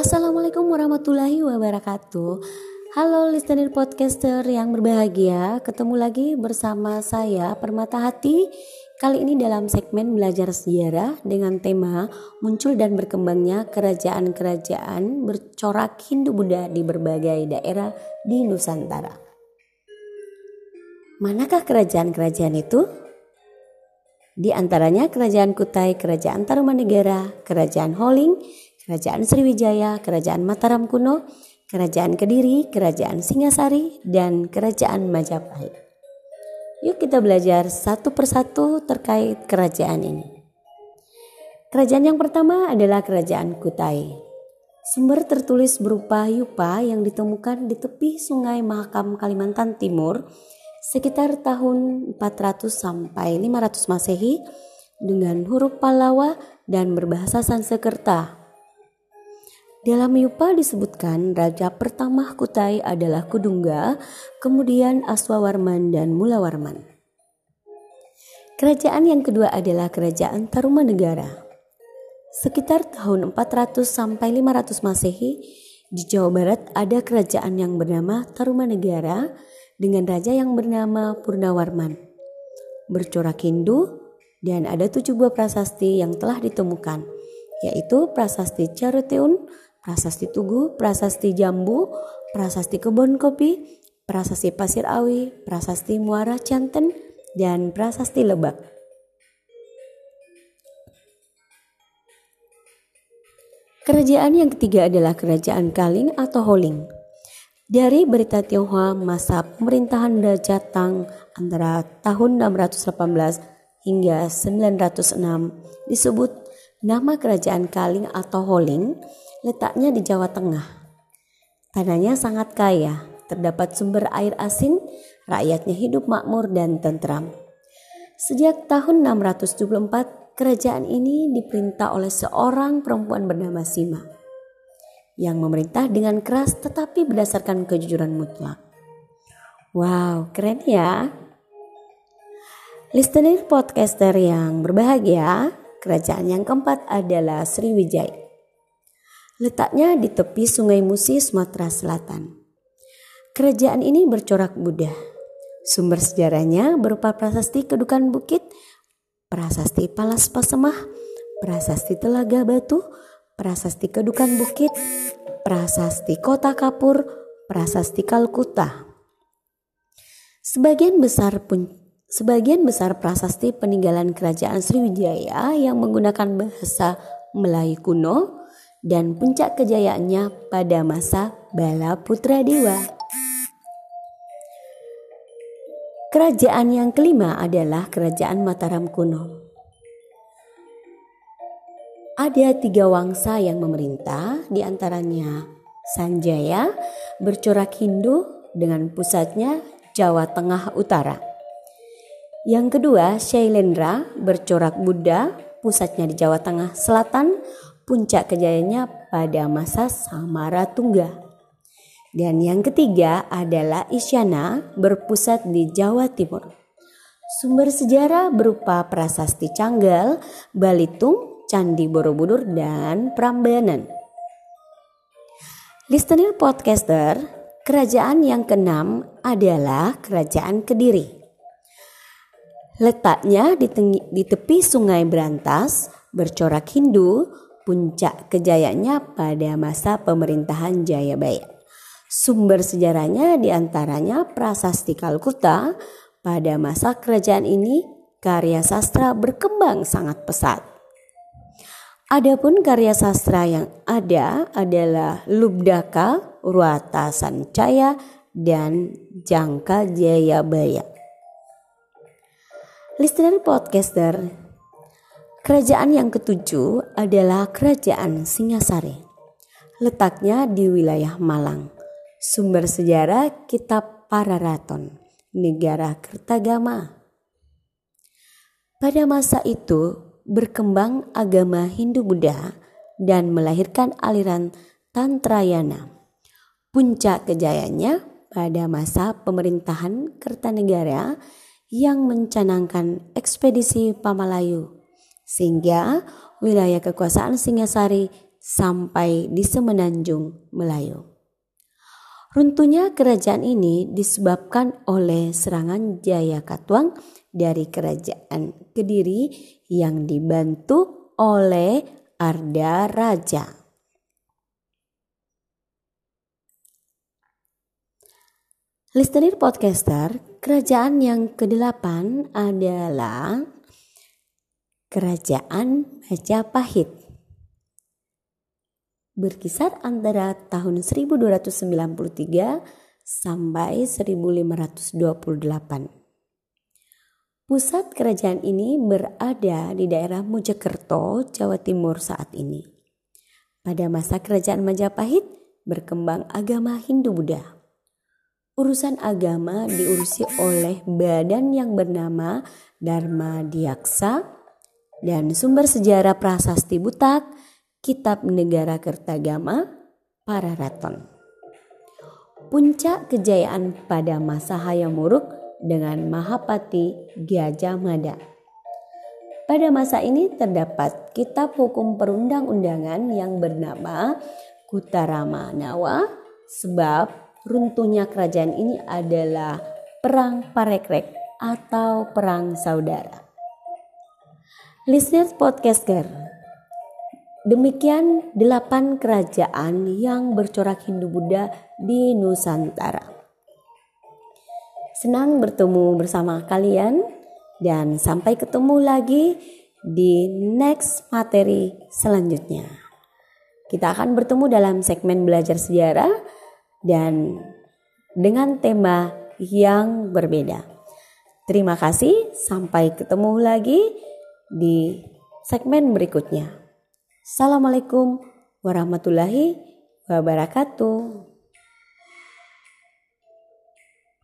Assalamualaikum warahmatullahi wabarakatuh. Halo listener podcaster yang berbahagia, ketemu lagi bersama saya Permata Hati. Kali ini dalam segmen belajar sejarah dengan tema muncul dan berkembangnya kerajaan-kerajaan bercorak Hindu-Buddha di berbagai daerah di Nusantara. Manakah kerajaan-kerajaan itu? Di antaranya Kerajaan Kutai, Kerajaan Tarumanegara, Kerajaan Holing, Kerajaan Sriwijaya, Kerajaan Mataram kuno, Kerajaan Kediri, Kerajaan Singasari, dan Kerajaan Majapahit. Yuk kita belajar satu persatu terkait kerajaan ini. Kerajaan yang pertama adalah Kerajaan Kutai. Sumber tertulis berupa yupa yang ditemukan di tepi sungai Mahakam Kalimantan Timur sekitar tahun 400 sampai 500 Masehi dengan huruf Pallawa dan berbahasa Sanskerta dalam Yupa disebutkan raja pertama Kutai adalah Kudungga, kemudian Aswawarman dan Mulawarman. Kerajaan yang kedua adalah Kerajaan Tarumanegara. Sekitar tahun 400 sampai 500 Masehi, di Jawa Barat ada kerajaan yang bernama Tarumanegara dengan raja yang bernama Purnawarman. Bercorak Hindu dan ada tujuh buah prasasti yang telah ditemukan, yaitu Prasasti Charuteun, Prasasti Tugu, Prasasti Jambu, Prasasti Kebun Kopi, Prasasti Pasir Awi, Prasasti Muara Canten, dan Prasasti Lebak. Kerajaan yang ketiga adalah Kerajaan Kaling atau Holing. Dari berita Tionghoa masa pemerintahan Raja Tang antara tahun 618 hingga 906 disebut nama Kerajaan Kaling atau Holing letaknya di Jawa Tengah. Tanahnya sangat kaya, terdapat sumber air asin, rakyatnya hidup makmur dan tentram. Sejak tahun 674, kerajaan ini diperintah oleh seorang perempuan bernama Sima yang memerintah dengan keras tetapi berdasarkan kejujuran mutlak. Wow, keren ya. Listener podcaster yang berbahagia, kerajaan yang keempat adalah Sriwijaya. Letaknya di tepi Sungai Musi, Sumatera Selatan. Kerajaan ini bercorak Buddha. Sumber sejarahnya berupa prasasti Kedukan Bukit, prasasti Palas Pasemah, prasasti Telaga Batu, prasasti Kedukan Bukit, prasasti Kota Kapur, prasasti Kalkuta. Sebagian besar pun Sebagian besar prasasti peninggalan kerajaan Sriwijaya yang menggunakan bahasa Melayu kuno dan puncak kejayaannya pada masa Bala Putra Dewa. Kerajaan yang kelima adalah Kerajaan Mataram kuno. Ada tiga wangsa yang memerintah, di antaranya Sanjaya bercorak Hindu dengan pusatnya Jawa Tengah Utara. Yang kedua, Shailendra bercorak Buddha, pusatnya di Jawa Tengah Selatan, puncak kejayaannya pada masa Samaratungga. Dan yang ketiga adalah Isyana berpusat di Jawa Timur. Sumber sejarah berupa prasasti Canggal, Balitung, Candi Borobudur, dan Prambanan. Listener podcaster, kerajaan yang keenam adalah Kerajaan Kediri. Letaknya di, di tepi Sungai Berantas, bercorak Hindu, puncak kejayaannya pada masa pemerintahan Jayabaya. Sumber sejarahnya di antaranya Prasasti Kalkuta. Pada masa kerajaan ini, karya sastra berkembang sangat pesat. Adapun karya sastra yang ada adalah Lubdaka, Urwata Sancaya, dan Jangka Jayabaya. Listener podcaster, Kerajaan yang ketujuh adalah Kerajaan Singasari. Letaknya di wilayah Malang. Sumber sejarah Kitab Pararaton, Negara Kertagama. Pada masa itu berkembang agama Hindu-Buddha dan melahirkan aliran Tantrayana. Puncak kejayaannya pada masa pemerintahan Kertanegara yang mencanangkan ekspedisi Pamalayu sehingga wilayah kekuasaan Singasari sampai di Semenanjung Melayu. Runtuhnya kerajaan ini disebabkan oleh serangan Jaya Katuang dari kerajaan Kediri yang dibantu oleh Arda Raja. Listener podcaster, kerajaan yang kedelapan adalah Kerajaan Majapahit berkisar antara tahun 1293 sampai 1528. Pusat kerajaan ini berada di daerah Mojokerto, Jawa Timur saat ini. Pada masa kerajaan Majapahit berkembang agama Hindu-Buddha. Urusan agama diurusi oleh badan yang bernama Dharma Diaksa dan sumber sejarah prasasti Butak Kitab Negara Kertagama Pararaton. Puncak kejayaan pada masa Hayam Wuruk dengan Mahapati Gajah Mada. Pada masa ini terdapat kitab hukum perundang-undangan yang bernama Kutarama Nawa sebab runtuhnya kerajaan ini adalah Perang Parekrek atau Perang Saudara. Listeners Podcaster, Demikian delapan kerajaan yang bercorak Hindu-Buddha di Nusantara. Senang bertemu bersama kalian dan sampai ketemu lagi di next materi selanjutnya. Kita akan bertemu dalam segmen belajar sejarah dan dengan tema yang berbeda. Terima kasih, sampai ketemu lagi di segmen berikutnya. Assalamualaikum warahmatullahi wabarakatuh.